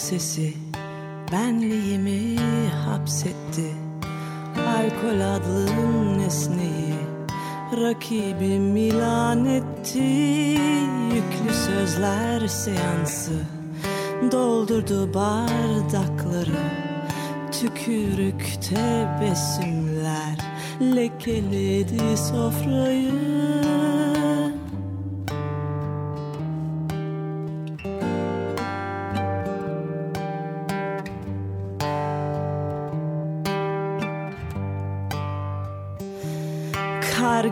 Sesi benliğimi hapsetti. Alkol adlı nesneyi rakibim ilan etti. Yüklü sözler seansı doldurdu bardakları. Tükürük tebessümler lekeledi sofrayı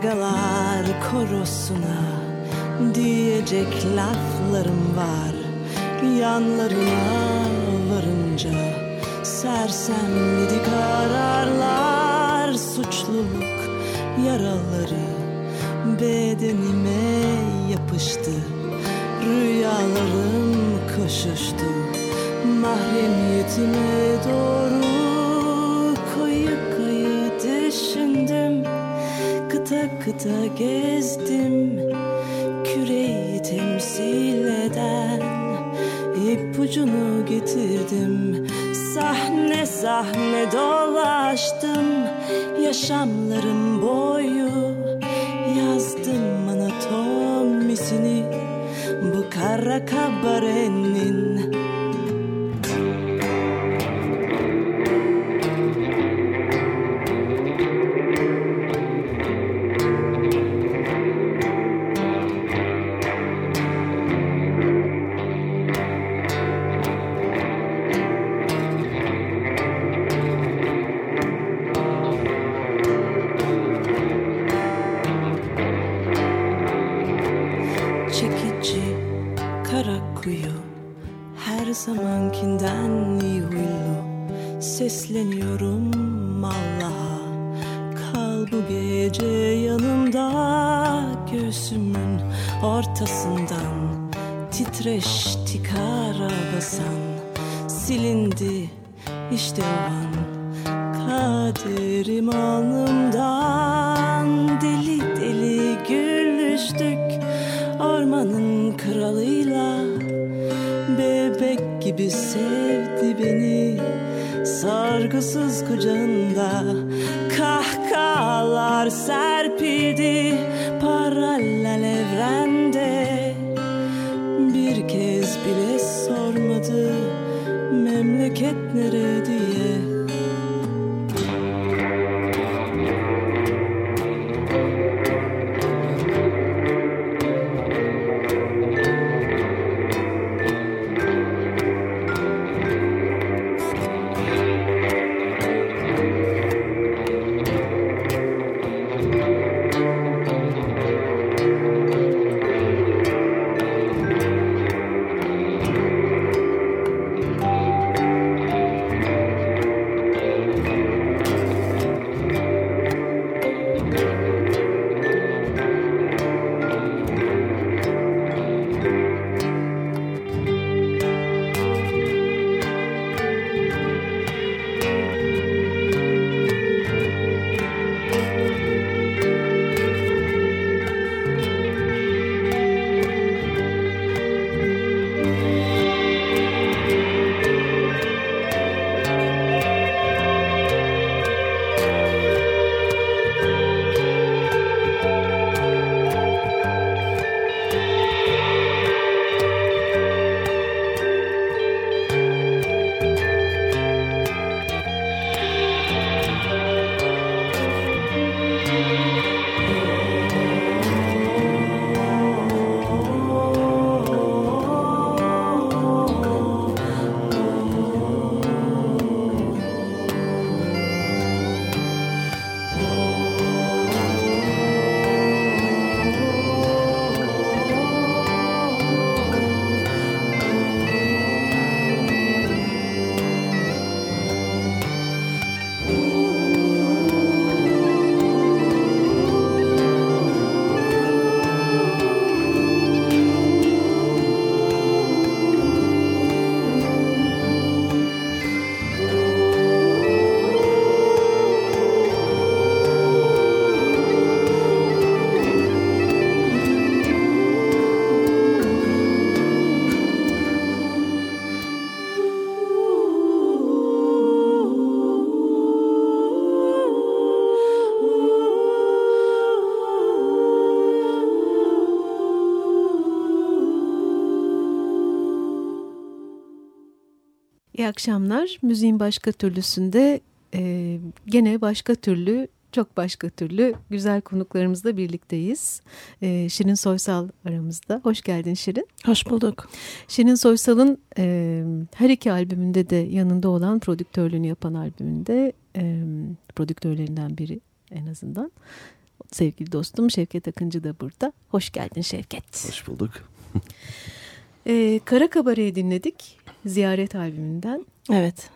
kargalar korosuna diyecek laflarım var. Yanlarına varınca sersemledi kararlar suçluluk yaraları bedenime yapıştı. Rüyalarım koşuştu mahremiyetime doğru kıta gezdim Küreyi temsil eden ipucunu getirdim. Sahne sahne dolaştım Yaşamlarım boyu. Yazdım anatomisini Bu kara kabarenin Memleket nere akşamlar. Müziğin başka türlüsünde e, gene başka türlü, çok başka türlü güzel konuklarımızla birlikteyiz. E, Şirin Soysal aramızda. Hoş geldin Şirin. Hoş bulduk. Şirin Soysal'ın e, her iki albümünde de yanında olan prodüktörlüğünü yapan albümünde e, prodüktörlerinden biri en azından. Sevgili dostum Şevket Akıncı da burada. Hoş geldin Şevket. Hoş bulduk. e, Kara Kabare'yi dinledik. Ziyaret albümünden. Evet.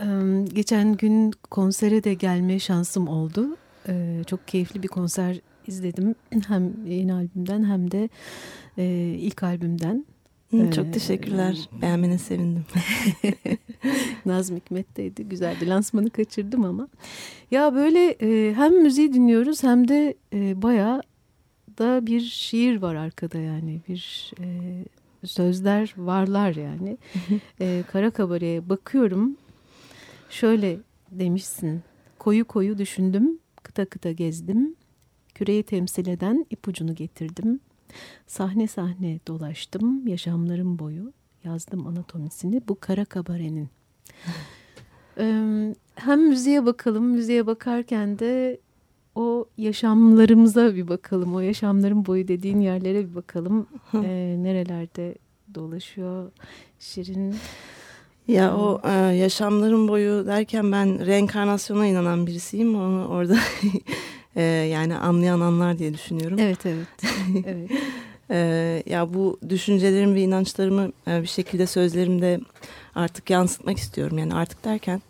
Ee, geçen gün konsere de gelme şansım oldu. Ee, çok keyifli bir konser izledim. Hem yeni albümden hem de e, ilk albümden. Çok ee, teşekkürler. Beğenmene sevindim. Nazım Hikmet'teydi. Güzeldi. Lansmanı kaçırdım ama. Ya böyle e, hem müziği dinliyoruz hem de e, bayağı da bir şiir var arkada yani. Bir e, sözler varlar yani. e, Kara Kabare'ye bakıyorum. Şöyle demişsin. Koyu koyu düşündüm, kıta kıta gezdim. Küreyi temsil eden ipucunu getirdim. Sahne sahne dolaştım yaşamlarım boyu. Yazdım anatomisini bu kara kabarenin. ee, hem müziğe bakalım, müziğe bakarken de o yaşamlarımıza bir bakalım. O yaşamların boyu dediğin yerlere bir bakalım. Ee, nerelerde dolaşıyor Şirin? Ya o e, yaşamların boyu derken ben reenkarnasyona inanan birisiyim. Onu orada e, yani anlayan anlar diye düşünüyorum. Evet evet. evet. e, ya bu düşüncelerimi ve inançlarımı e, bir şekilde sözlerimde artık yansıtmak istiyorum. Yani artık derken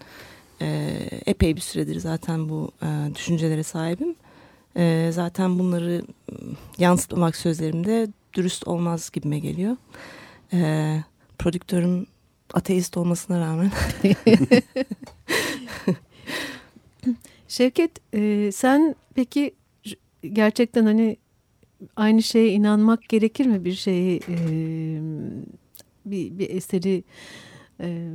e, epey bir süredir zaten bu e, düşüncelere sahibim. E, zaten bunları yansıtmak sözlerimde dürüst olmaz gibime geliyor. E, prodüktörüm ateist olmasına rağmen. Şevket e, sen peki gerçekten hani aynı şeye inanmak gerekir mi bir şeyi e, bir, bir eseri e,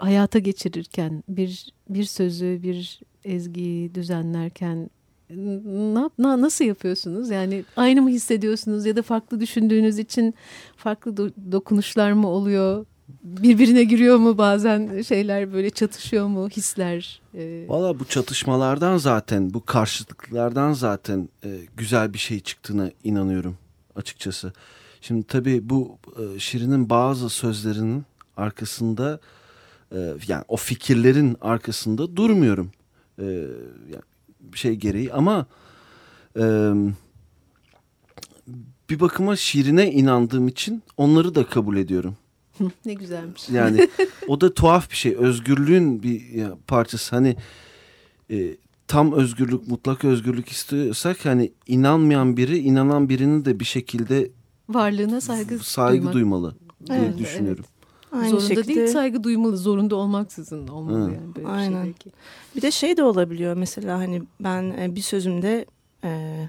hayata geçirirken bir bir sözü bir ezgiyi düzenlerken ne, na, nasıl yapıyorsunuz? Yani aynı mı hissediyorsunuz ya da farklı düşündüğünüz için farklı do, dokunuşlar mı oluyor? birbirine giriyor mu bazen şeyler böyle çatışıyor mu hisler? E... Valla bu çatışmalardan zaten bu karşıtlıklardan zaten e, güzel bir şey çıktığına inanıyorum açıkçası. Şimdi tabii bu e, Şirin'in bazı sözlerinin arkasında e, yani o fikirlerin arkasında durmuyorum. E, yani şey gereği ama e, bir bakıma Şirin'e inandığım için onları da kabul ediyorum. ne güzelmiş. Yani o da tuhaf bir şey. Özgürlüğün bir parçası. Hani e, tam özgürlük, mutlak özgürlük istiyorsak hani inanmayan biri, inanan birinin de bir şekilde varlığına saygı saygı duymak. duymalı diye evet, düşünüyorum. Evet. Aynı Zorunda şekilde... değil saygı duymalı. Zorunda olmaksızın olmalı Hı. yani. Böyle Aynen. Bir, şey bir de şey de olabiliyor mesela hani ben e, bir sözümde e,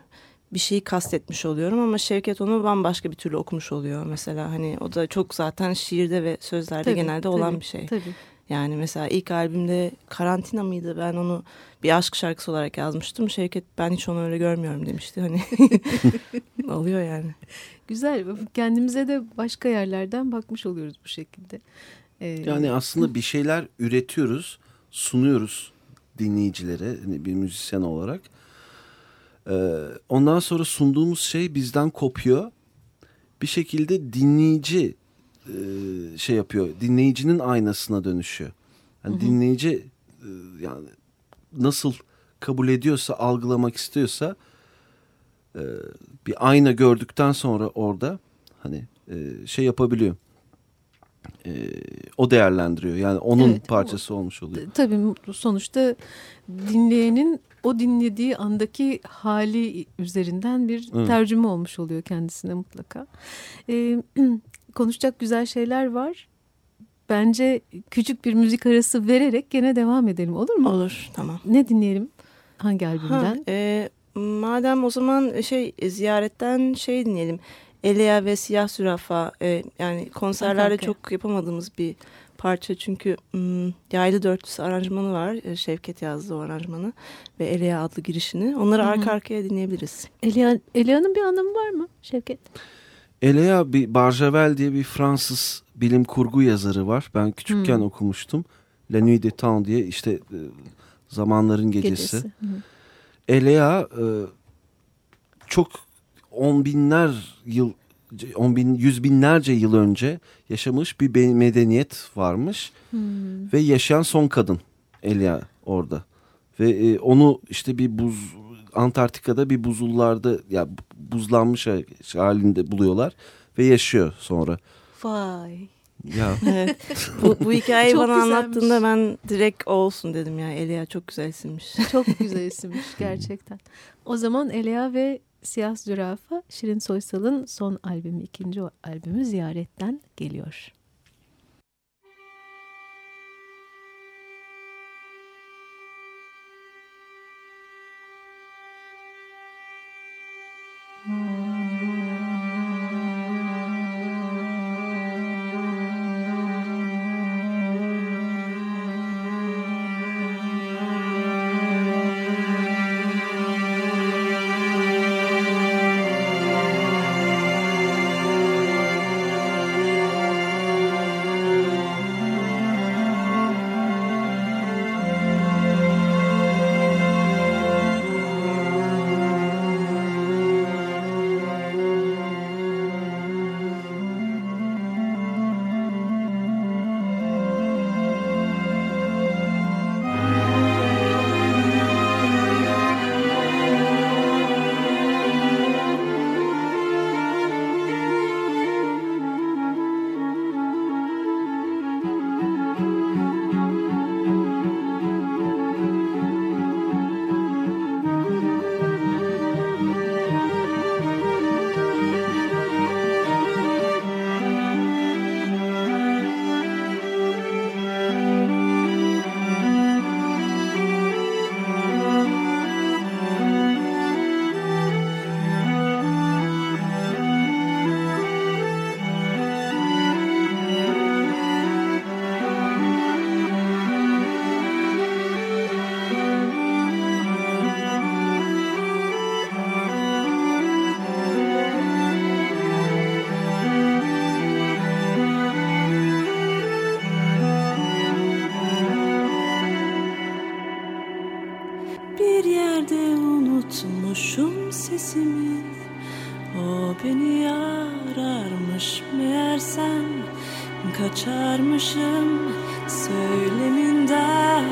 bir şeyi kastetmiş oluyorum ama Şevket onu bambaşka bir türlü okumuş oluyor mesela hani o da çok zaten şiirde ve sözlerde tabii, genelde tabii, olan bir şey. Tabii. Yani mesela ilk albümde karantina mıydı ben onu bir aşk şarkısı olarak yazmıştım. Şevket ben hiç onu öyle görmüyorum demişti hani oluyor yani. Güzel kendimize de başka yerlerden bakmış oluyoruz bu şekilde. Ee, yani aslında bir şeyler üretiyoruz sunuyoruz dinleyicilere hani bir müzisyen olarak ee, ondan sonra sunduğumuz şey bizden kopuyor. Bir şekilde dinleyici e, şey yapıyor. Dinleyicinin aynasına dönüşüyor. Yani hı hı. dinleyici e, yani nasıl kabul ediyorsa, algılamak istiyorsa e, bir ayna gördükten sonra orada hani şey yapabiliyor. o değerlendiriyor. Yani onun evet, parçası o, olmuş oluyor. Tabii sonuçta dinleyenin o dinlediği andaki hali üzerinden bir Hı. tercüme olmuş oluyor kendisine mutlaka. Ee, konuşacak güzel şeyler var. Bence küçük bir müzik arası vererek gene devam edelim olur mu? Olur tamam. Ne dinleyelim? Hangi albümden? Ha, e, madem o zaman şey ziyaretten şey dinleyelim. Elia ve Siyah Sürafa e, yani konserlerde okay. çok yapamadığımız bir parça çünkü ım, yaylı dörtlüsü aranjmanı var. E, Şevket yazdı o aranjmanı ve Elia adlı girişini. Onları Hı -hı. arka arkaya dinleyebiliriz. Elia'nın bir anlamı var mı Şevket? Elea bir Barjavel diye bir Fransız bilim kurgu yazarı var. Ben küçükken Hmm. okumuştum. La Nuit des Temps diye işte e, zamanların gecesi. Gecesi. Elea e, çok on binler yıl on bin yüz binlerce yıl önce yaşamış bir medeniyet varmış Hmm. ve yaşayan son kadın Elea orada ve e, onu işte bir buz Antarktika'da bir buzullarda ya buzlanmış halinde buluyorlar ve yaşıyor sonra. Vay. Ya Evet. bu, bu hikayeyi Çok bana güzelmiş. anlattığında ben direkt o olsun dedim ya. Elia çok güzel isimmiş. Çok güzel isimmiş gerçekten. O zaman Elea ve Siyah Zürafa Şirin Soysal'ın son albümü, ikinci albümü Ziyaret'ten geliyor. Sesimi O beni ararmış meğersem Kaçarmışım söyleminden.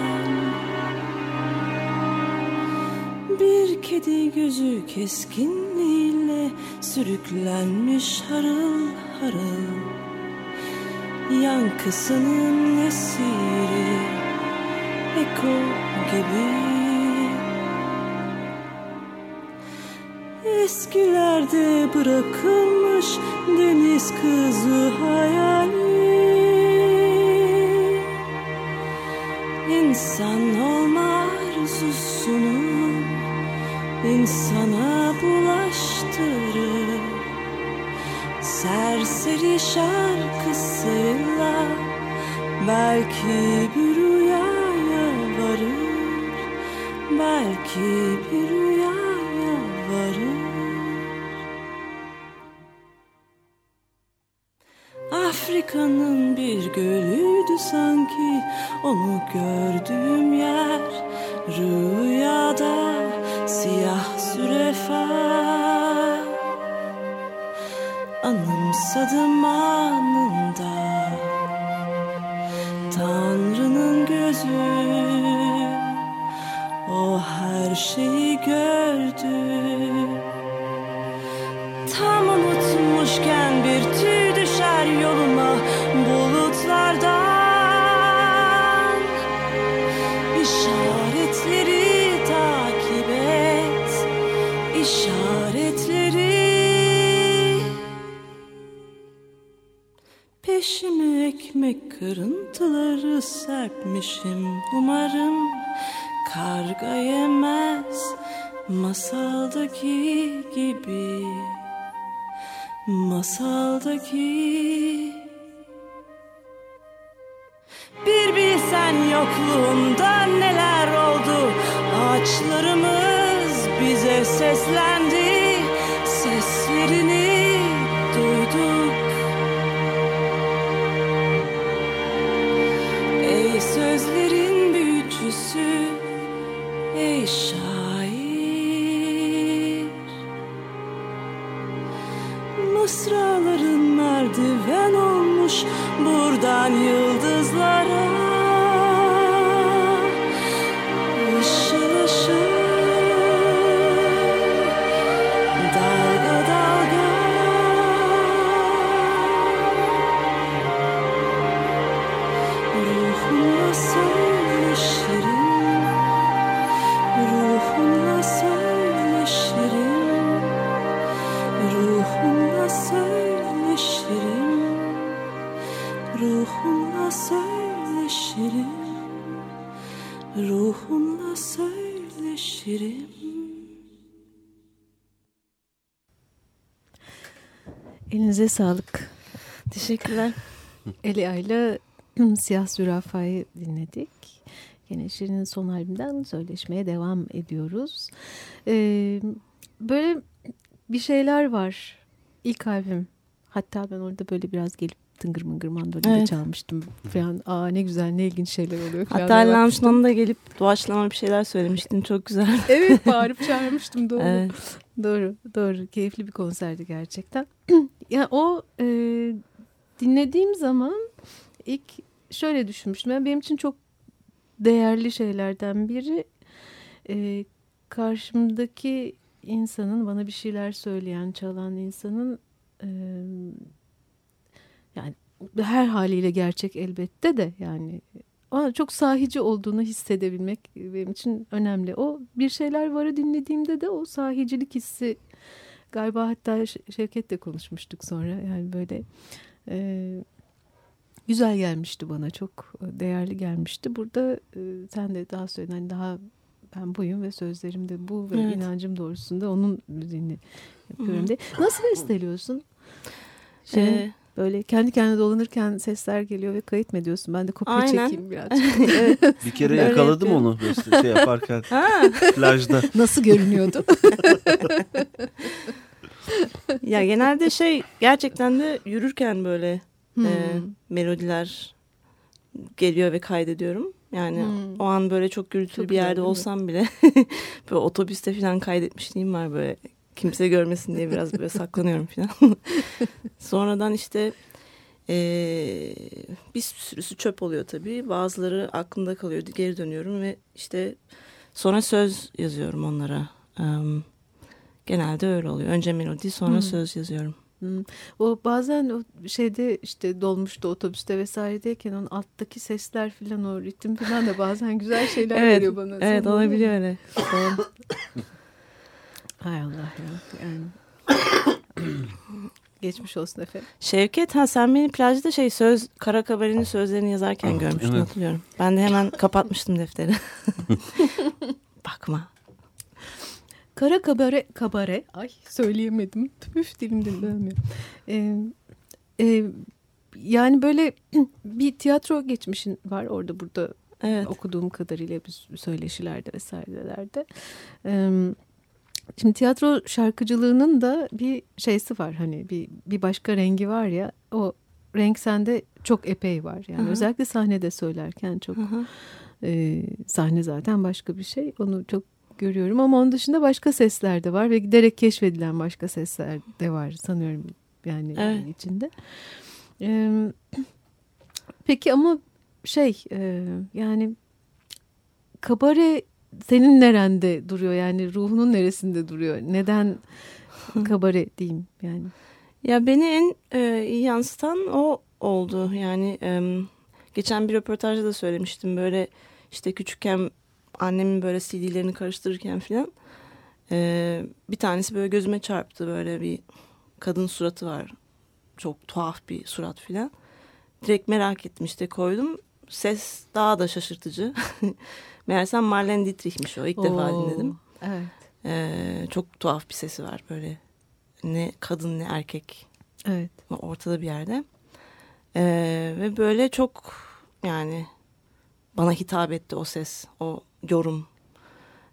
Bir kedi gözü keskinliğiyle Sürüklenmiş harıl harıl. Yankısının esiri Eko gibi Eskilerde bırakılmış deniz kızı hayali. İnsan olma arzusunu insana bulaştırır. Serseri şarkısıyla belki bir rüyaya varır. Belki bir rüyaya varır Afrika'nın bir gölüydü sanki. Onu gördüğüm yer Rüyada. Siyah zürefa Anımsadım anında. Tanrı'nın gözü. O her şeyi gördü. Tam unutmuşken bir tüy düşer yoluma işaretleri. Peşime ekmek kırıntıları serpmişim umarım. Karga yemez masaldaki gibi. Masaldaki. Bir bilsen yokluğumda neler oldu? Ağaçlarımız bize seslendi Seslerini duyduk. Ey sözlerin büyücüsü Ey şair. Mısraların merdiven olmuş Buradan yıldızlara Elinize sağlık. Teşekkürler. Elia ile Siyah Zürafa'yı dinledik. Yine Şirin'in son albümünden söyleşmeye devam ediyoruz. Ee, böyle bir şeyler var. İlk albüm. Hatta ben orada böyle biraz gelip tıngır mıngır mandolinde Evet. çalmıştım falan. Aa ne güzel ne ilginç şeyler oluyor falan. Hatta lansmanında da gelip doğaçlama bir şeyler söylemiştin. Çok güzel. Evet bağırıp çağırmıştım doğru. Evet. Doğru, doğru. Keyifli bir konserdi gerçekten. yani o e, dinlediğim zaman ilk şöyle düşünmüştüm. Yani benim için çok değerli şeylerden biri e, karşımdaki insanın bana bir şeyler söyleyen, çalan insanın e, yani her haliyle gerçek elbette de yani ama çok sahici olduğunu hissedebilmek benim için önemli. O bir şeyler varı dinlediğimde de o sahicilik hissi galiba hatta Şevket'le konuşmuştuk sonra yani böyle e, güzel gelmişti bana çok değerli gelmişti. Burada e, sen de daha söyledin hani daha ben buyum ve sözlerim de bu ve Evet. inancım doğrusunda onun müziğini yapıyorum diye. Nasıl besteliyorsun? Şey, Ee, Böyle kendi kendine dolanırken sesler geliyor ve kayıt mı ediyorsun? Ben de kopya Aynen. çekeyim birazcık. evet. Bir kere yakaladım onu işte şey yaparken Ha, plajda. Nasıl görünüyordu? ya genelde şey gerçekten de yürürken böyle Hmm. e, melodiler geliyor ve kaydediyorum. Yani Hmm. o an böyle çok gürültülü Çok bir yerde olsam bile böyle otobüste falan kaydetmişliğim var böyle kimse görmesin diye biraz böyle saklanıyorum falan. Sonradan işte e, bir sürüsü çöp oluyor tabii. Bazıları aklımda kalıyor. Geri dönüyorum ve işte sonra söz yazıyorum onlara. Em, genelde öyle oluyor. Önce melodi sonra Hmm. söz yazıyorum. Hmm. O bazen o şeyde işte dolmuşta otobüste vesairedeyken onun alttaki sesler filan o ritim filan da bazen güzel şeyler Evet, veriyor bana. Evet olabiliyor öyle. Hay Allah ya. Yani. Geçmiş olsun efendim. Şevket ha sen beni plajda şey söz kara kabarenin sözlerini yazarken görmüştün evet. hatırlıyorum. Ben de hemen kapatmıştım defteri. Bakma. Kara kabare, kabare. Ay söyleyemedim. Üf dilimden dönmüyor. Ee, e, yani böyle bir tiyatro geçmişin var orada burada Evet. okuduğum kadarıyla bir söyleşilerde vesairelerde. Ee, şimdi tiyatro şarkıcılığının da bir şeysi var hani bir, bir başka rengi var ya o renk sende çok epey var yani Hı hı. özellikle sahnede söylerken çok e, sahne zaten başka bir şey onu çok görüyorum ama onun dışında başka sesler de var ve giderek keşfedilen başka sesler de var sanıyorum yani Evet. içinde. Ee, peki ama şey e, yani kabare senin nerende duruyor yani ruhunun neresinde duruyor neden kabare diyeyim yani Ya beni en e, yansıtan o oldu. Yani e, geçen bir röportajda da söylemiştim. Böyle işte küçükken annemin böyle CD'lerini karıştırırken filan e, bir tanesi böyle gözüme çarptı. Böyle bir kadın suratı var. Çok tuhaf bir surat filan. Direkt merak ettim işte koydum. Ses daha da şaşırtıcı. Meğersem Marlene Dietrich'miş o. İlk defa Oo, dinledim. evet E, çok tuhaf bir sesi var böyle. Ne kadın ne erkek evet ortada bir yerde. Ee, ve böyle çok yani bana hitap etti o ses, o yorum.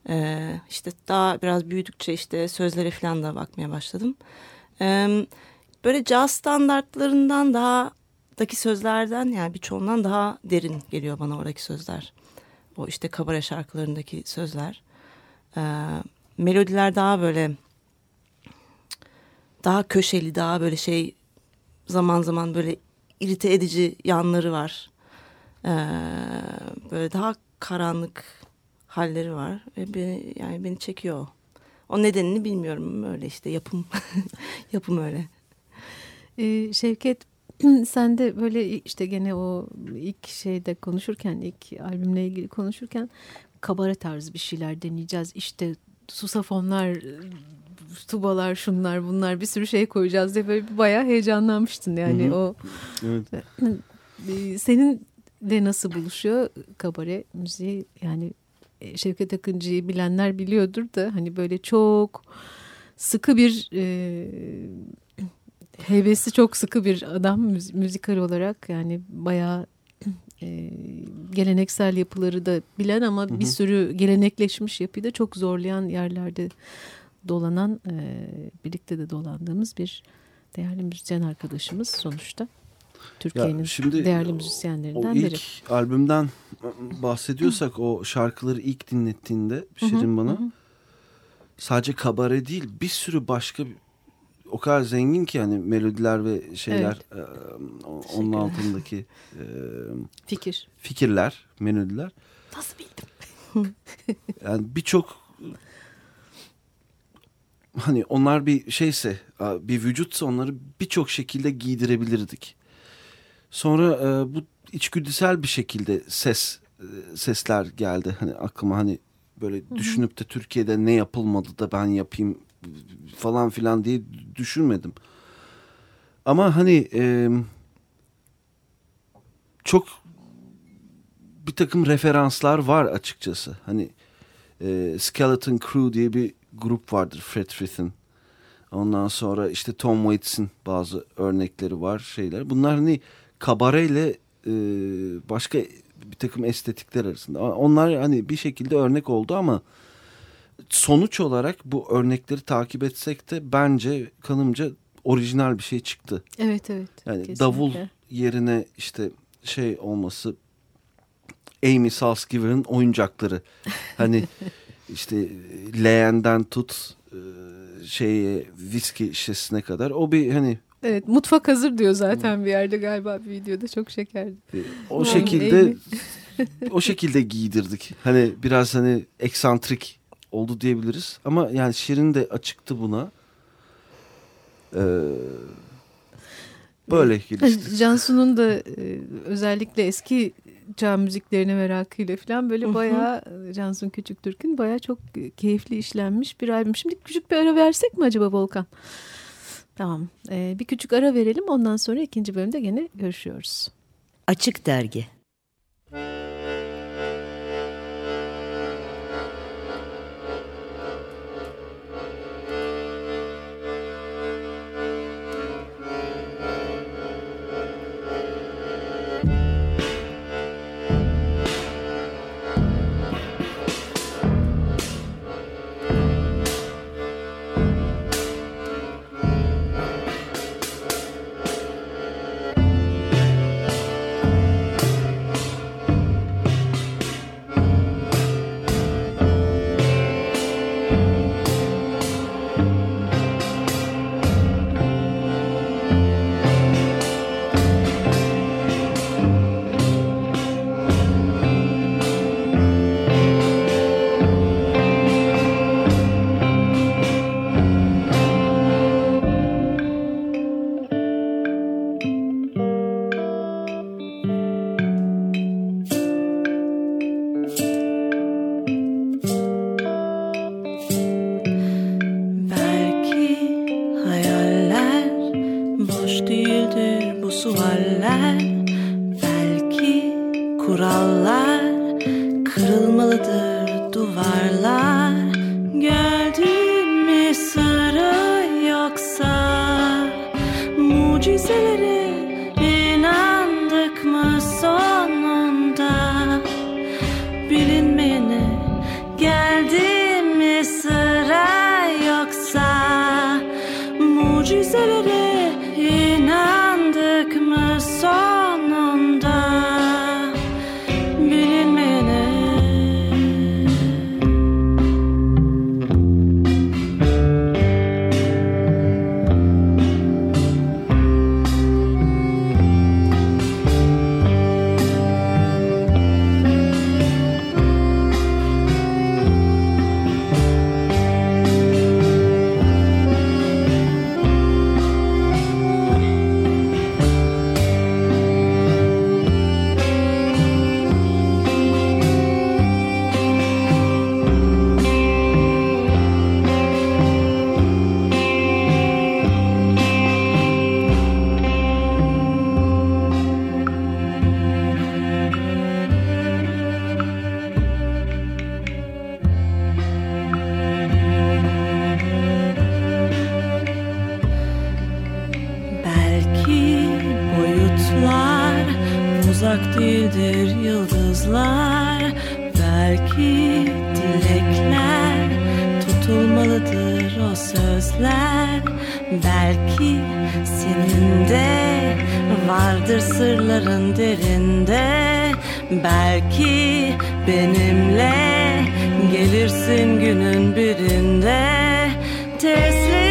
Ee, işte daha biraz büyüdükçe işte sözlere falan da bakmaya başladım. Ee, böyle caz standartlarından daha daki sözlerden yani birçoğundan daha derin geliyor bana oradaki sözler. O işte kabare şarkılarındaki sözler. Ee, melodiler daha böyle daha köşeli, daha böyle şey zaman zaman böyle irite edici yanları var. Ee, böyle daha karanlık halleri var ve beni yani beni çekiyor. O nedenini bilmiyorum öyle işte yapım yapım öyle. Ee, Şevket sen de böyle işte gene o ilk şeyde konuşurken ilk albümle ilgili konuşurken kabare tarzı bir şeyler deneyeceğiz. İşte susafonlar, tubalar, şunlar bunlar bir sürü şey koyacağız diye böyle bayağı heyecanlanmıştın. Yani Hı hı. o Evet. Ee, seninle nasıl buluşuyor kabare müziği? Yani e, Şevket Akıncı'yı bilenler biliyordur da hani böyle çok sıkı bir e, hevesi çok sıkı bir adam müz- müzikal olarak yani bayağı e, geleneksel yapıları da bilen ama Hı hı. bir sürü gelenekleşmiş yapıyı da çok zorlayan yerlerde dolanan e, birlikte de dolandığımız bir değerli müzisyen arkadaşımız sonuçta. Türkiye'nin değerli müzisyenlerinden O ilk biri. albümden bahsediyorsak o şarkıları ilk dinlettiğinde Şirin bana hı hı. sadece kabare değil bir sürü başka o kadar zengin ki hani melodiler ve şeyler e, o- onun altındaki e, Fikir. fikirler, melodiler. Nasıl bildim? Yani birçok hani onlar bir şeyse bir vücutsa onları birçok şekilde giydirebilirdik. Sonra e, bu içgüdüsel bir şekilde ses e, sesler geldi. Hani aklıma hani böyle düşünüp de Türkiye'de ne yapılmadı da ben yapayım falan filan diye düşünmedim. Ama hani e, çok bir takım referanslar var açıkçası. Hani e, Skeleton Crew diye bir grup vardır Fred Frith'in. Ondan sonra işte Tom Waits'in bazı örnekleri var şeyler. Bunlar hani kabareyle e, başka bir takım estetikler arasında. Onlar hani bir şekilde örnek oldu ama sonuç olarak bu örnekleri takip etsek de bence kanımca orijinal bir şey çıktı. Evet evet. Yani kesinlikle. davul yerine işte şey olması Amy Salzgiver'ın oyuncakları. Hani işte leğenden tut e, şeye viski şişesine kadar. O bir hani Evet mutfak hazır diyor zaten bir yerde galiba bir videoda çok şekerdi. e, o şekilde o şekilde giydirdik. Hani biraz hani eksantrik oldu diyebiliriz. Ama yani Şirin de açıktı buna. Ee, böyle gelişti. Cansu'nun da e, özellikle eski çağ müziklerine merakıyla falan böyle bayağı Cansu'nun Küçük Türk'ün bayağı çok keyifli işlenmiş bir albüm. Şimdi küçük bir ara versek mi acaba Volkan? Tamam. E, bir küçük ara verelim ondan sonra ikinci bölümde gene görüşüyoruz. Açık Dergi Belki varlar. Sırların derinde Belki benimle Gelirsin günün birinde. Teslim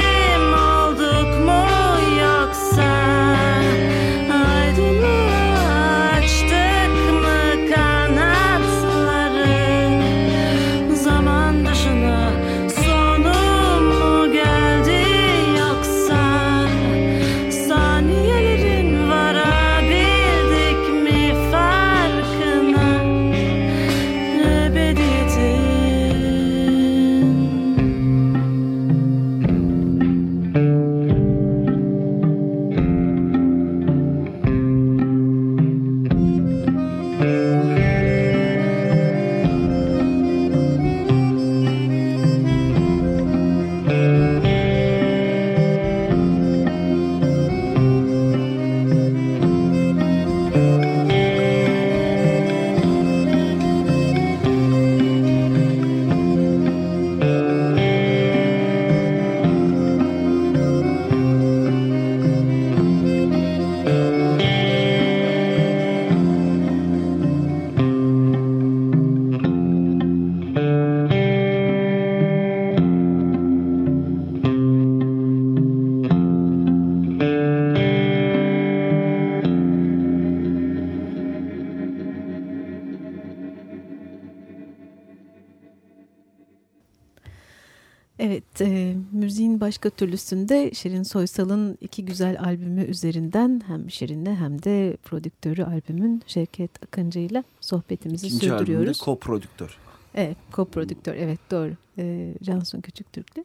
başka türlüsünde Şirin Soysal'ın iki güzel albümü üzerinden hem Şirin'le hem de prodüktörü albümün Şevket Akıncı ile sohbetimizi İkinci sürdürüyoruz. koprodüktör. Evet, koprodüktör. Evet, doğru. E, Cansun Küçüktürk'le.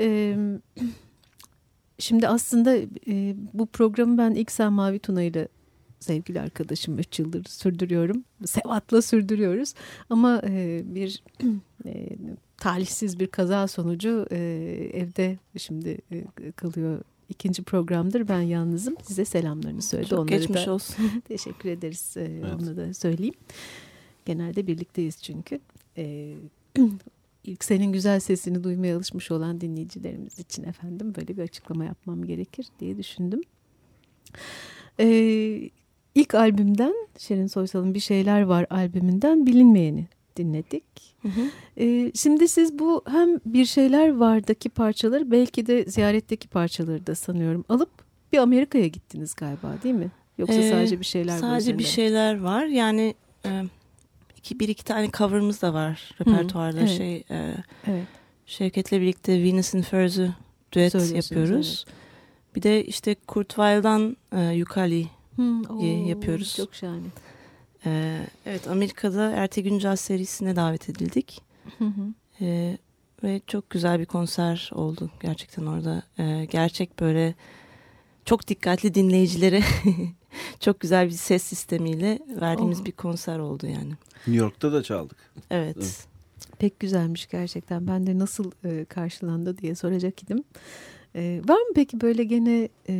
E, şimdi aslında e, bu programı ben ilk sen Mavi Tuna ile sevgili arkadaşım 3 yıldır sürdürüyorum. Sevat'la sürdürüyoruz. Ama e, bir e, talihsiz bir kaza sonucu e, evde şimdi e, kalıyor. İkinci programdır ben yalnızım. Size selamlarını söyledi. Çok Onları geçmiş da olsun. Teşekkür ederiz. Ee, Onu da söyleyeyim. Genelde birlikteyiz çünkü. Ee, ilk senin güzel sesini duymaya alışmış olan dinleyicilerimiz için efendim böyle bir açıklama yapmam gerekir diye düşündüm. Ee, ilk albümden Şerin Soysal'ın Bir Şeyler Var albümünden Bilinmeyeni dinledik. Hı hı. Ee, şimdi siz bu hem Bir Şeyler Var'daki parçaları belki de ziyaretteki parçaları da sanıyorum alıp bir Amerika'ya gittiniz galiba değil mi? Yoksa Ee, sadece bir şeyler var Sadece bir şeyler var. Yani e, iki, bir iki tane cover'ımız da var repertuarda. evet. Şey, e, Evet. Şevket'le birlikte Venus and Fur's'ü düet yapıyoruz. Bir de işte Kurt Weill'dan e, Yukali. Ye- oo, yapıyoruz. Çok şahane. E, evet Amerika'da Ertegün Caz serisine davet edildik. Hı hı. E, ve çok güzel bir konser oldu gerçekten orada. E, gerçek böyle çok dikkatli dinleyicilere çok güzel bir ses sistemiyle verdiğimiz Oh. bir konser oldu yani. New York'ta da çaldık. Evet. Evet. Pek güzelmiş gerçekten. Ben de nasıl e, karşılandı diye soracak idim. E, var mı peki böyle gene e,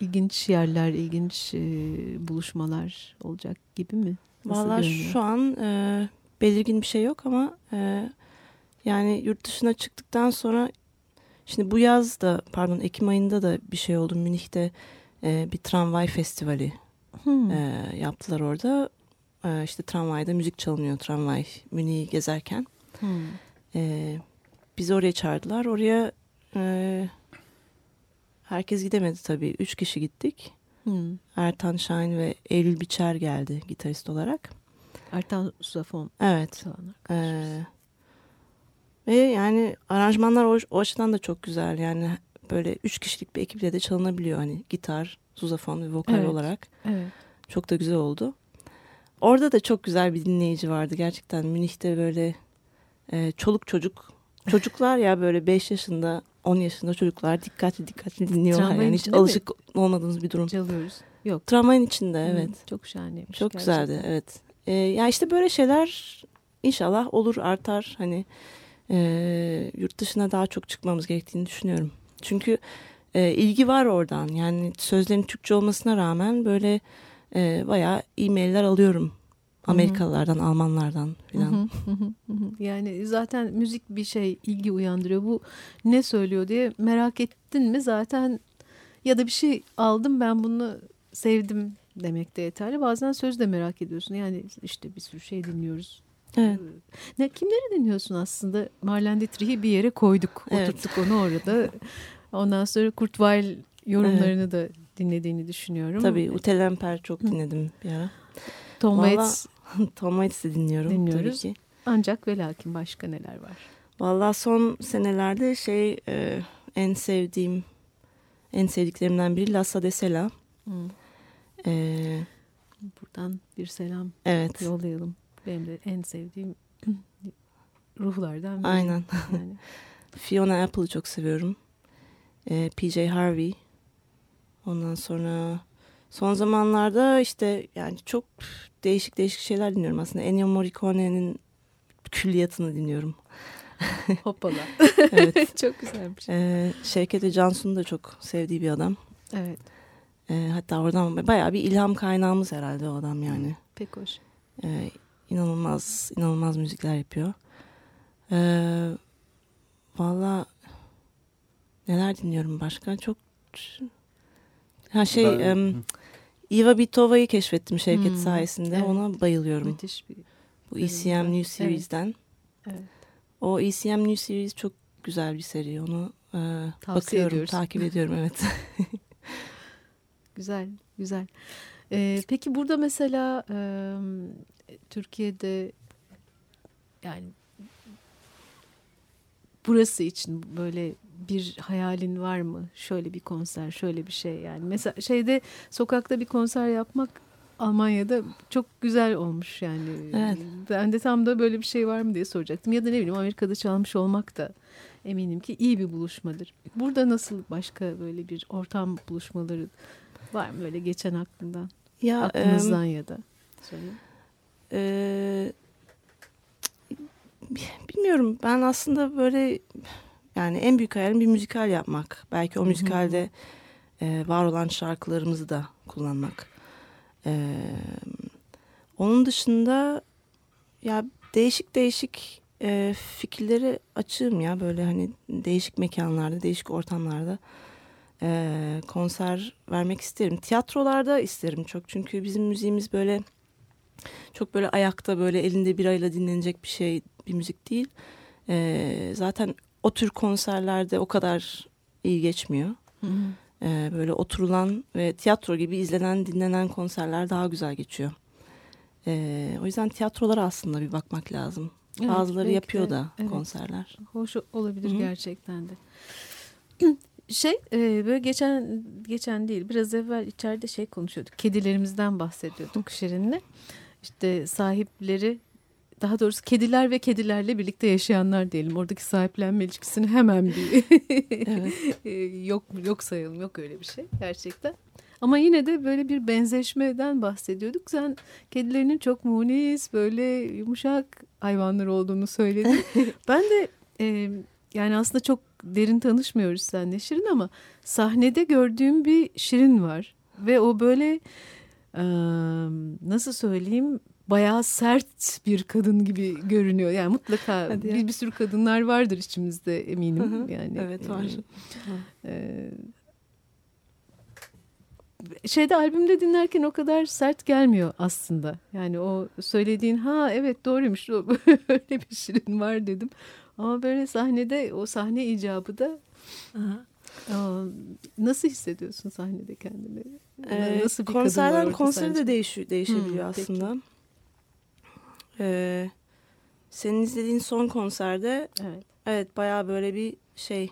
ilginç yerler, ilginç e, buluşmalar olacak gibi mi? Görünüyor? şu an e, belirgin bir şey yok ama e, yani yurt dışına çıktıktan sonra şimdi bu yaz da pardon Ekim ayında da bir şey oldu Münih'te e, bir tramvay festivali Hmm. e, yaptılar orada. E, işte tramvayda müzik çalınıyor tramvay Münih'i gezerken. Hmm. E, bizi oraya çağırdılar. Oraya e, herkes gidemedi tabii. Üç kişi gittik. Hmm. Ertan Şahin ve Eylül Biçer geldi gitarist olarak. Ertan Suzafon Evet. Ee, ve yani aranjmanlar o, o açıdan da çok güzel. Yani böyle üç kişilik bir ekiple de çalınabiliyor. Hani gitar, suzafon ve vokal Evet. olarak. Evet. Çok da güzel oldu. Orada da çok güzel bir dinleyici vardı gerçekten. Münih'te böyle e, çoluk çocuk. Çocuklar ya böyle 5 yaşında 10 yaşında çocuklar dikkatli dikkatli dinliyorlar. Tramvayın Yani hiç içinde mi? alışık olmadığımız bir durum. Çalıyoruz. Yok. Tramvayın içinde Hmm, evet. Çok şahaneymiş. Çok gerçekten. güzeldi evet. Ee, ya işte böyle şeyler inşallah olur artar hani e, yurt dışına daha çok çıkmamız gerektiğini düşünüyorum. Çünkü e, ilgi var oradan yani sözlerin Türkçe olmasına rağmen böyle e, bayağı e-mailler alıyorum. Amerikalılardan, Almanlardan filan. Yani zaten müzik bir şey ilgi uyandırıyor. Bu ne söylüyor diye merak ettin mi zaten ya da bir şey aldım ben bunu sevdim demek de yeterli. Bazen söz de merak ediyorsun. Yani işte bir sürü şey dinliyoruz. Evet. Ne kimleri dinliyorsun aslında? Marlene Dietrich'i bir yere koyduk. Evet. Oturttuk onu orada. Ondan sonra Kurt Weill yorumlarını da dinlediğini düşünüyorum. Tabii Ute Lemper çok dinledim bir ara. Tom Waits Tom Waits'i dinliyorum Dinliyoruz. tabii ki. ancak ve lakin başka neler var? Vallahi son senelerde şey e, en sevdiğim en sevdiklerimden biri Lassa de Sela. Hı. E, Buradan bir selam evet. yollayalım. Benim de en sevdiğim ruhlardan biri. Aynen. Yani. Fiona Apple'ı çok seviyorum. E, PJ Harvey. Ondan sonra son zamanlarda işte yani çok değişik değişik şeyler dinliyorum aslında. Ennio Morricone'nin külliyatını dinliyorum. Hoppala. Evet. Çok güzelmiş. E, Şevket Cansu'nu da çok sevdiği bir adam. Evet. E, hatta oradan bayağı bir ilham kaynağımız herhalde o adam yani. Pek hoş. E, inanılmaz inanılmaz müzikler yapıyor. E, Valla neler dinliyorum başka? Çok ha şey Ben- em, Iva Bitova'yı keşfettim Şevket Hmm, sayesinde. evet. Ona bayılıyorum. Müthiş bir. Bu ECM var. New Evet. Series'den. Evet. O ECM New Series çok güzel bir seri. Onu e, bakıyorum, ediyoruz. takip ediyorum evet. Güzel, güzel. Ee, peki burada mesela e, Türkiye'de yani burası için böyle bir hayalin var mı? Şöyle bir konser, şöyle bir şey yani. Mesela şeyde sokakta bir konser yapmak Almanya'da çok güzel olmuş yani. Evet. Ben de tam da böyle bir şey var mı diye soracaktım. Ya da ne bileyim Amerika'da çalmış olmak da eminim ki iyi bir buluşmadır. Burada nasıl başka böyle bir ortam buluşmaları var mı böyle geçen aklından? ya Aklınızdan ya da. Söyle. e, bilmiyorum ben aslında böyle yani en büyük hayalim bir müzikal yapmak. Belki o müzikalde e, var olan şarkılarımızı da kullanmak. E, onun dışında ya değişik değişik e, fikirleri açığım ya böyle hani değişik mekanlarda, değişik ortamlarda e, konser vermek isterim. Tiyatrolarda isterim çok çünkü bizim müziğimiz böyle çok böyle ayakta böyle elinde birayla dinlenecek bir şey bir müzik değil. E, zaten o tür konserlerde o kadar iyi geçmiyor. E, böyle oturulan ve tiyatro gibi izlenen dinlenen konserler daha güzel geçiyor. E, o yüzden tiyatrolara aslında bir bakmak lazım. Evet, Bazıları yapıyor de, da evet. konserler. Hoş olabilir Hı hı. gerçekten de. Şey e, böyle geçen geçen değil biraz evvel içeride şey konuşuyorduk. Kedilerimizden bahsediyorduk Şirin'le. İşte sahipleri daha doğrusu kediler ve kedilerle birlikte yaşayanlar diyelim. Oradaki sahiplenme ilişkisini hemen bir Evet. e, yok yok sayalım yok öyle bir şey gerçekten. Ama yine de böyle bir benzeşmeden bahsediyorduk. Sen kedilerinin çok munis böyle yumuşak hayvanlar olduğunu söyledin. ben de e, yani aslında çok derin tanışmıyoruz seninle Şirin ama sahnede gördüğüm bir Şirin var. Ve o böyle e, nasıl söyleyeyim bayağı sert bir kadın gibi görünüyor. Yani mutlaka Hadi ya. bir, bir sürü kadınlar vardır içimizde eminim. Hı hı. yani Evet var. e, e, şeyde albümde dinlerken o kadar sert gelmiyor aslında. Yani o söylediğin ha evet doğruymuş öyle bir şirin var dedim. Ama böyle sahnede o sahne icabı da aa, nasıl hissediyorsun sahnede kendini? Ee, nasıl bir konserden konsere de değişiyor, değişebiliyor Hmm, peki. Ee, senin izlediğin son konserde Evet. evet bayağı böyle bir şey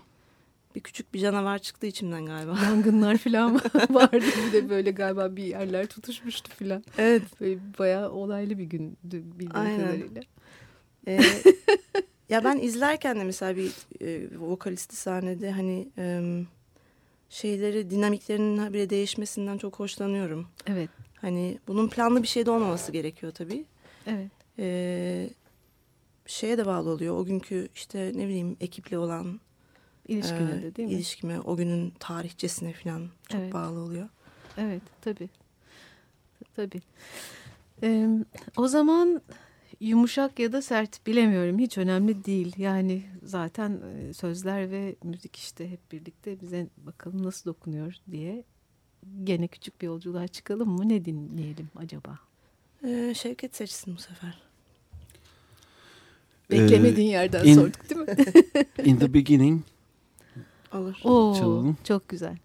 bir küçük bir canavar çıktı içimden galiba. Yangınlar falan vardı bir de böyle galiba bir yerler tutuşmuştu falan. evet. Böyle bayağı olaylı bir gündü bildiğim Aynen. kadarıyla. Ee, ya ben izlerken de mesela bir e, vokalisti sahnede hani e, şeyleri dinamiklerinin bile değişmesinden çok hoşlanıyorum. Evet. Hani bunun planlı bir şey de olmaması gerekiyor tabii. Evet. Ee, şeye de bağlı oluyor. O günkü işte ne bileyim ekiple olan İlişkine e, de değil mi? ilişkime, o günün tarihçesine falan çok Evet. bağlı oluyor. Evet tabii. Tabii. Ee, o zaman yumuşak ya da sert bilemiyorum. Hiç önemli değil. Yani zaten e, sözler ve müzik işte hep birlikte bize bakalım nasıl dokunuyor diye gene küçük bir yolculuğa çıkalım mı? Ne dinleyelim acaba? Ee, Şevket seçsin bu sefer. Beklemediğin yerden in- sorduk değil mi? In the beginning Olur. Oo, Çalalım. çok güzel.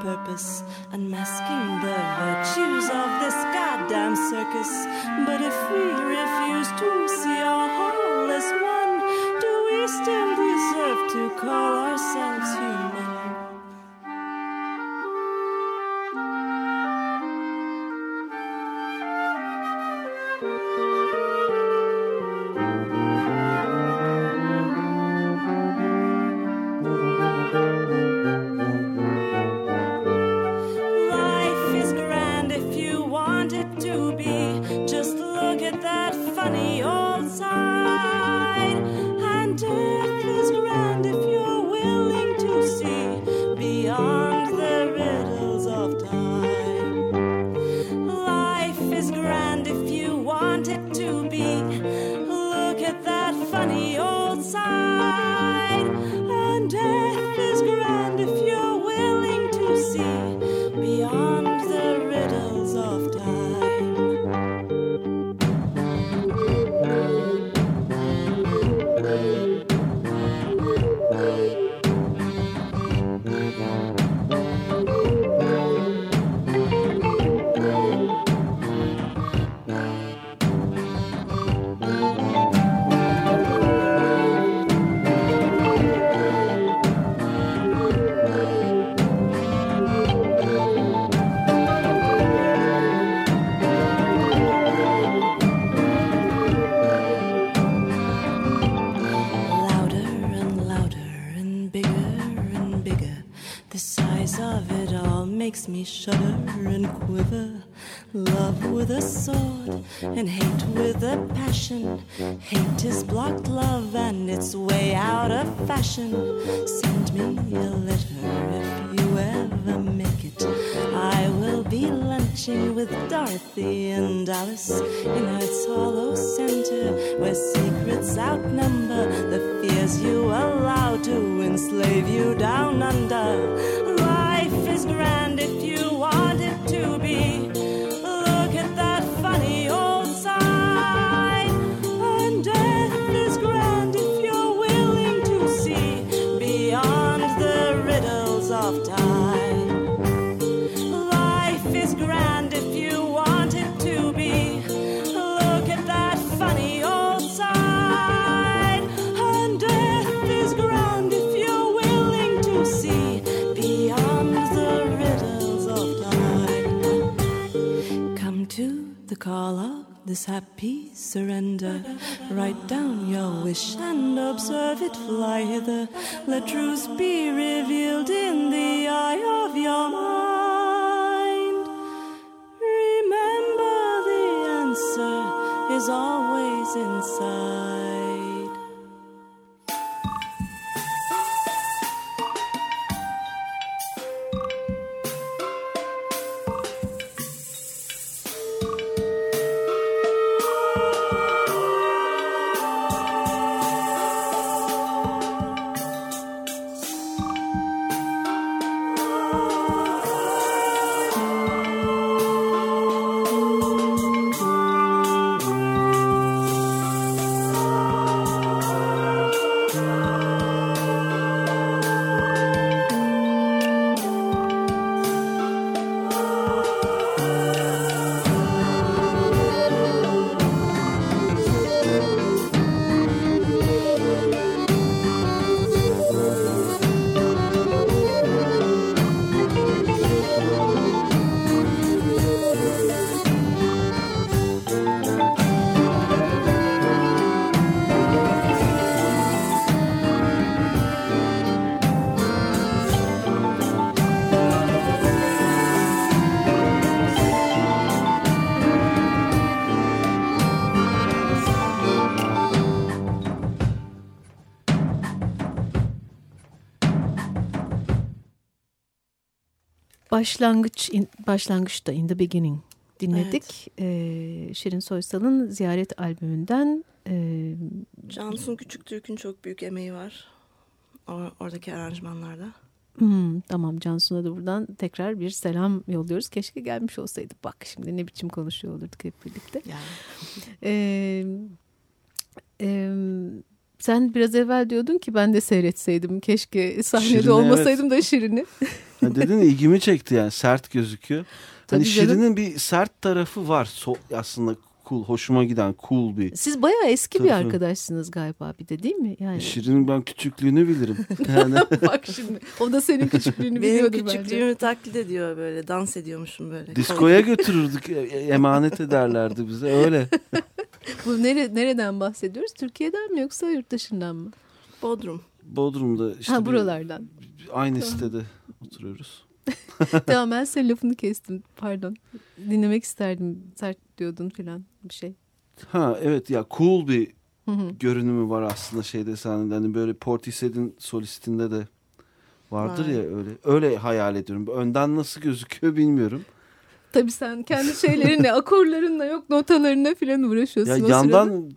Purpose, shudder and quiver. Love with a sword and hate with a passion. Hate is blocked love and it's way out of fashion. Send me a letter if you ever make it. I will be lunching with Dorothy and Alice in Heart's Hollow Center, where secrets outnumber the fears you allow to enslave you down under. Life is grand if you call of this happy surrender. Write down your wish and observe it fly hither. Let truth be revealed in the eye of your mind. Başlangıç in, başlangıçta In the Beginning dinledik. Ee, Şirin Soysal'ın Ziyaret albümünden. E, Cansu'nun Küçük Türk'ün çok büyük emeği var. Or oradaki aranjmanlarda. Hmm, tamam Cansu'na da buradan tekrar bir selam yolluyoruz. Keşke gelmiş olsaydı. Bak şimdi ne biçim konuşuyor olurduk hep birlikte. Yani. Ee, e, sen biraz evvel diyordun ki ben de seyretseydim. Keşke sahnede Şirin'i, olmasaydım evet. da Şirin'i. Ha dedin ilgimi çekti yani sert gözüküyor. Tabii hani canım. Şirin'in bir sert tarafı var. So, aslında cool, hoşuma giden cool bir. Siz bayağı eski bir Tabii. arkadaşsınız galiba bir de değil mi? Yani Şirin'in ben küçüklüğünü bilirim. Yani bak şimdi o da senin küçüklüğünü Benim biliyordur bence. küçüklüğümü taklit ediyor böyle. Dans ediyormuşum böyle. diskoya götürürdük. e- emanet ederlerdi bize öyle. Bu nere, nereden bahsediyoruz? Türkiye'den mi yoksa yurt dışından mı? Bodrum. Bodrum'da işte ha bir- buralardan. aynı sitede oturuyoruz. tamam ben senin lafını kestim. Pardon. Dinlemek isterdim. Sert diyordun filan bir şey. Ha evet ya cool bir Hı hı. görünümü var aslında şeyde sahnede. Hani böyle Portishead'in solistinde de vardır Var. ya öyle. Öyle hayal ediyorum. Önden nasıl gözüküyor bilmiyorum. Tabii sen kendi şeylerinle, akorlarınla yok notalarına filan uğraşıyorsun. Ya o yandan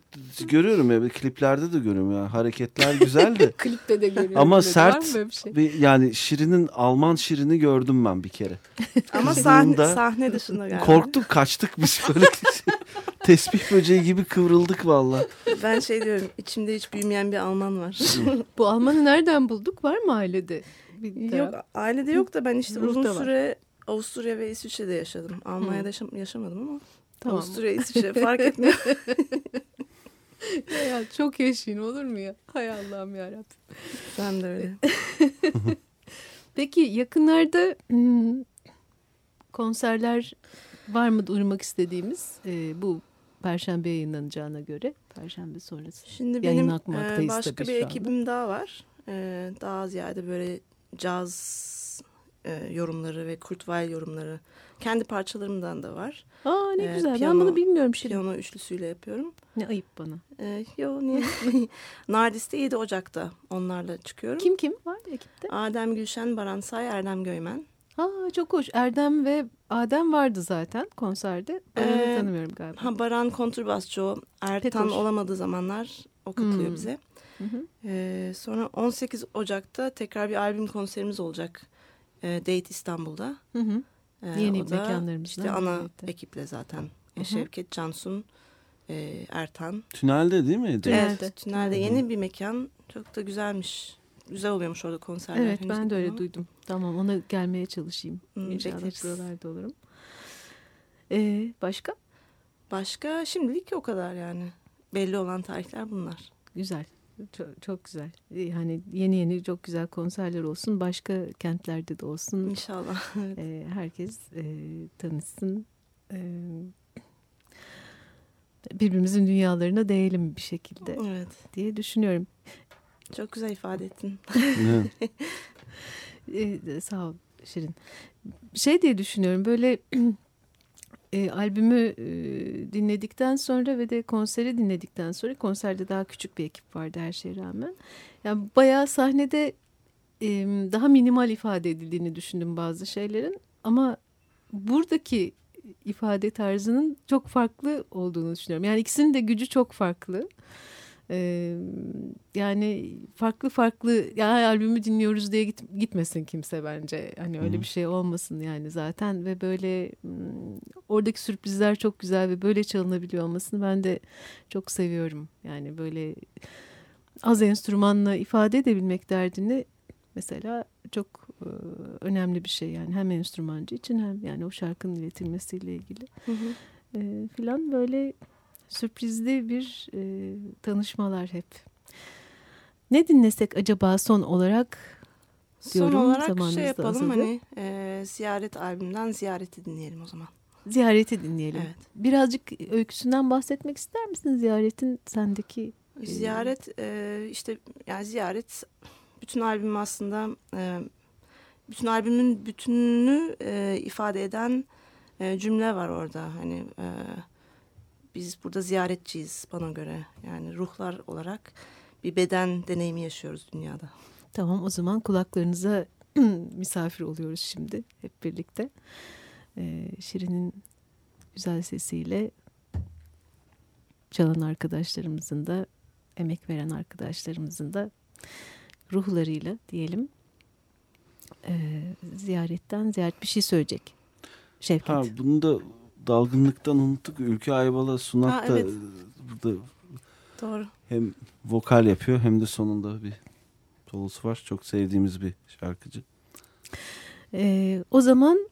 görüyorum ya kliplerde de görüyorum ya hareketler güzel de. sırada. Klipte de görüyorum. Ama mı sert bir şey? bir yani Şirin'in Alman Şirin'i gördüm ben bir kere. Ama sahne, sahne dışında galiba. Korktuk kaçtık biz böyle. Tesbih böceği gibi kıvrıldık valla. Ben şey diyorum içimde hiç büyümeyen bir Alman var. Bu Alman'ı nereden bulduk? Var mı ailede? Bir yok ailede yok da ben işte Ruhta uzun var. süre Avusturya ve İsviçre'de yaşadım. Almanya'da yaşam- yaşamadım ama Tamam. Avusturya, İsviçre fark etmiyor. Ya, çok yaşayın olur mu ya? Hay Allah'ım yarabbim. ben de öyle. Peki yakınlarda hmm, konserler var mı duyurmak istediğimiz e, bu Perşembe yayınlanacağına göre? Perşembe sonrası. Şimdi benim e, başka tabii bir ekibim daha var. E, daha ziyade böyle caz e, yorumları ve Kurt Weill yorumları. Kendi parçalarımdan da var. Aa ne Ee, güzel. ben piyano- bunu bilmiyorum şimdi. Piyano üçlüsüyle yapıyorum. Ne ayıp bana. E, yo niye? Nardis'te 7 Ocak'ta onlarla çıkıyorum. Kim kim var ekipte? Adem Gülşen, Baran Say, Erdem Göymen. Aa çok hoş. Erdem ve Adem vardı zaten konserde. Ee, tanımıyorum galiba. Ha Baran kontrbasçı o. Ertan hoş. olamadığı zamanlar o katılıyor Hmm. bize. Hı hı. Ee, sonra 18 Ocak'ta tekrar bir albüm konserimiz olacak. Ee, Date İstanbul'da. Hı hı. Ee, Yeni o da mekanlarımızdan işte ana birlikte. ekiple zaten. Hı hı. Şevket Cansun, e, Ertan. Tünelde değil mi? Tünelde. Evet, tünelde yeni bir mekan. Çok da güzelmiş. Güzel oluyormuş orada konserler. Evet ben de öyle ama. duydum. Tamam ona gelmeye çalışayım. Hmm, İnşallah buralarda olurum. Ee, başka? Başka şimdilik o kadar yani. Belli olan tarihler bunlar. Güzel. Çok, çok güzel. Ee, Hani yeni yeni çok güzel konserler olsun. Başka kentlerde de olsun. İnşallah. Evet. Ee, herkes e, tanışsın. Ee, birbirimizin dünyalarına değelim bir şekilde evet. diye düşünüyorum. Çok güzel ifade ettin. Evet. Ee, sağ ol Şirin. Şey diye düşünüyorum böyle e, albümü e, dinledikten sonra ve de konseri dinledikten sonra konserde daha küçük bir ekip vardı her şeye rağmen. Yani bayağı sahnede e, daha minimal ifade edildiğini düşündüm bazı şeylerin ama buradaki ifade tarzının çok farklı olduğunu düşünüyorum. Yani ikisinin de gücü çok farklı. Ee, yani farklı farklı ya albümü dinliyoruz diye git, gitmesin kimse bence. Hani öyle Hı. bir şey olmasın yani zaten ve böyle oradaki sürprizler çok güzel ve böyle çalınabiliyor olmasını ben de çok seviyorum. Yani böyle az enstrümanla ifade edebilmek derdini mesela çok e, önemli bir şey yani hem enstrümancı için hem yani o şarkının iletilmesiyle ilgili Hı hı. e, filan böyle sürprizli bir e, tanışmalar hep. Ne dinlesek acaba son olarak? Son Diyorum, olarak zamanımız şey yapalım hani e, ziyaret albümünden ziyareti dinleyelim o zaman. Ziyareti dinleyelim. Evet. Birazcık öyküsünden bahsetmek ister misin ziyaretin sendeki? e, Ziyaret e, işte yani ziyaret bütün albüm aslında e, bütün albümün bütününü e, ifade eden e, cümle var orada. Hani e, biz burada ziyaretçiyiz bana göre. Yani ruhlar olarak bir beden deneyimi yaşıyoruz dünyada. Tamam o zaman kulaklarınıza misafir oluyoruz şimdi hep birlikte. Ee, Şirin'in güzel sesiyle çalan arkadaşlarımızın da emek veren arkadaşlarımızın da ruhlarıyla diyelim e, ziyaretten ziyaret bir şey söyleyecek Şevket. Ha, bunu da dalgınlıktan unuttuk. Ülke Ayvalı Sunak Ha, da evet. burada Doğru. hem vokal yapıyor hem de sonunda bir solosu var. Çok sevdiğimiz bir şarkıcı. Ee, o zaman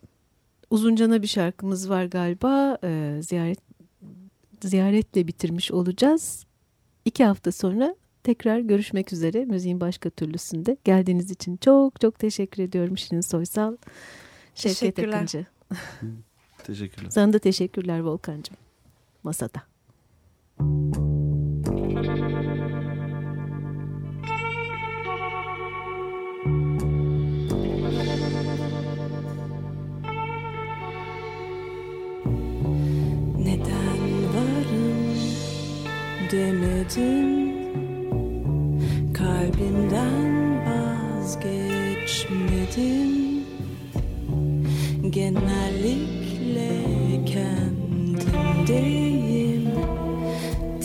Uzuncana bir şarkımız var galiba. Ee, ziyaret ziyaretle bitirmiş olacağız. İki hafta sonra tekrar görüşmek üzere müziğin başka türlüsünde. Geldiğiniz için çok çok teşekkür ediyorum Şirin Soysal. Şevket Teşekkürler. Akıncı. Teşekkürler. Sana da teşekkürler Volkan'cığım. Masada. Neden varım demedim Kalbimden vazgeçmedim Genellikle kendimdeyim.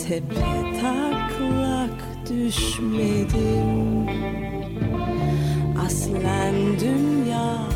Tepe taklak düşmedim. Aslen dünyalı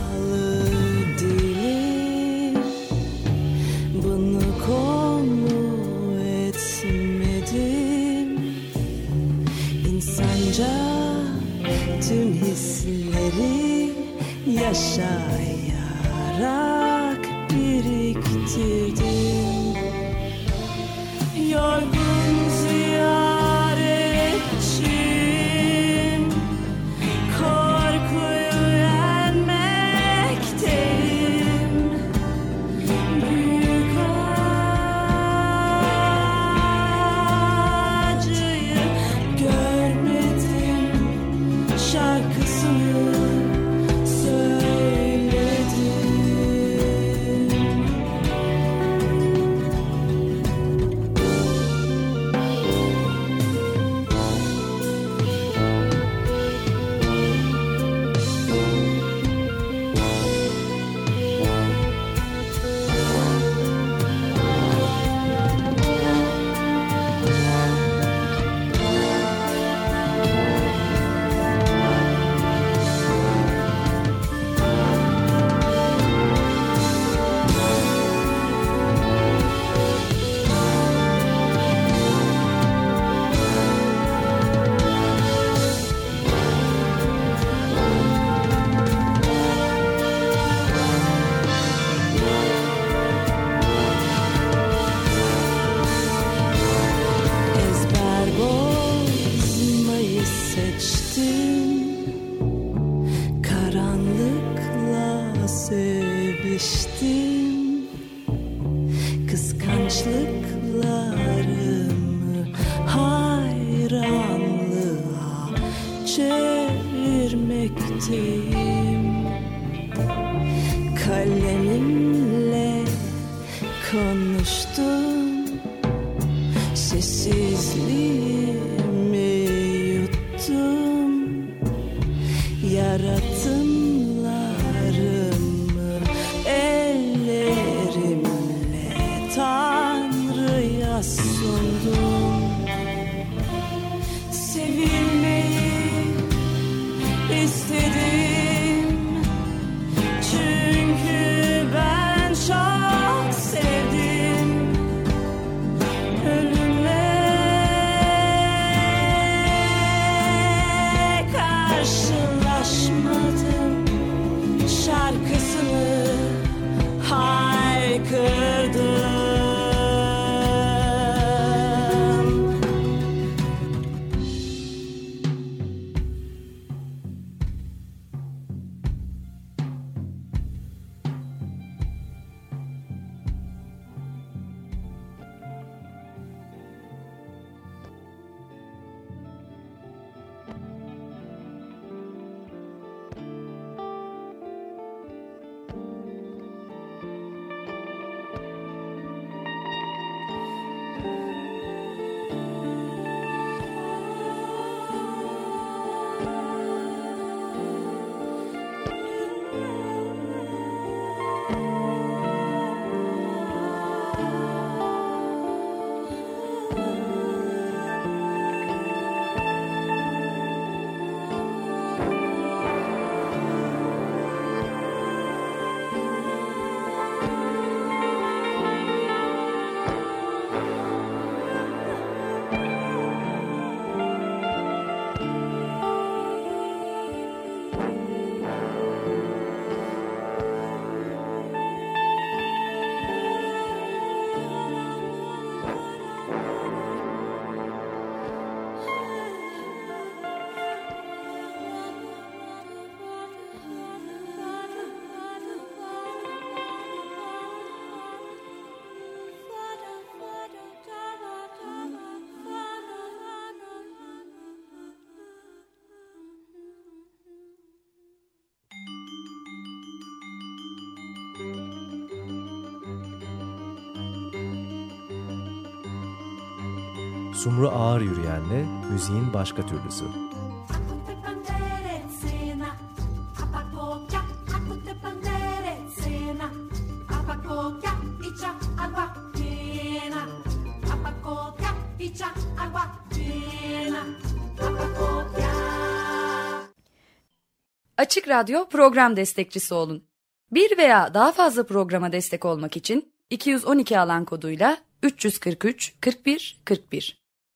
Christine. Sumru Ağır Yürüyen'le müziğin başka türlüsü. Açık Radyo program destekçisi olun. Bir veya daha fazla programa destek olmak için 212 alan koduyla 343 41 41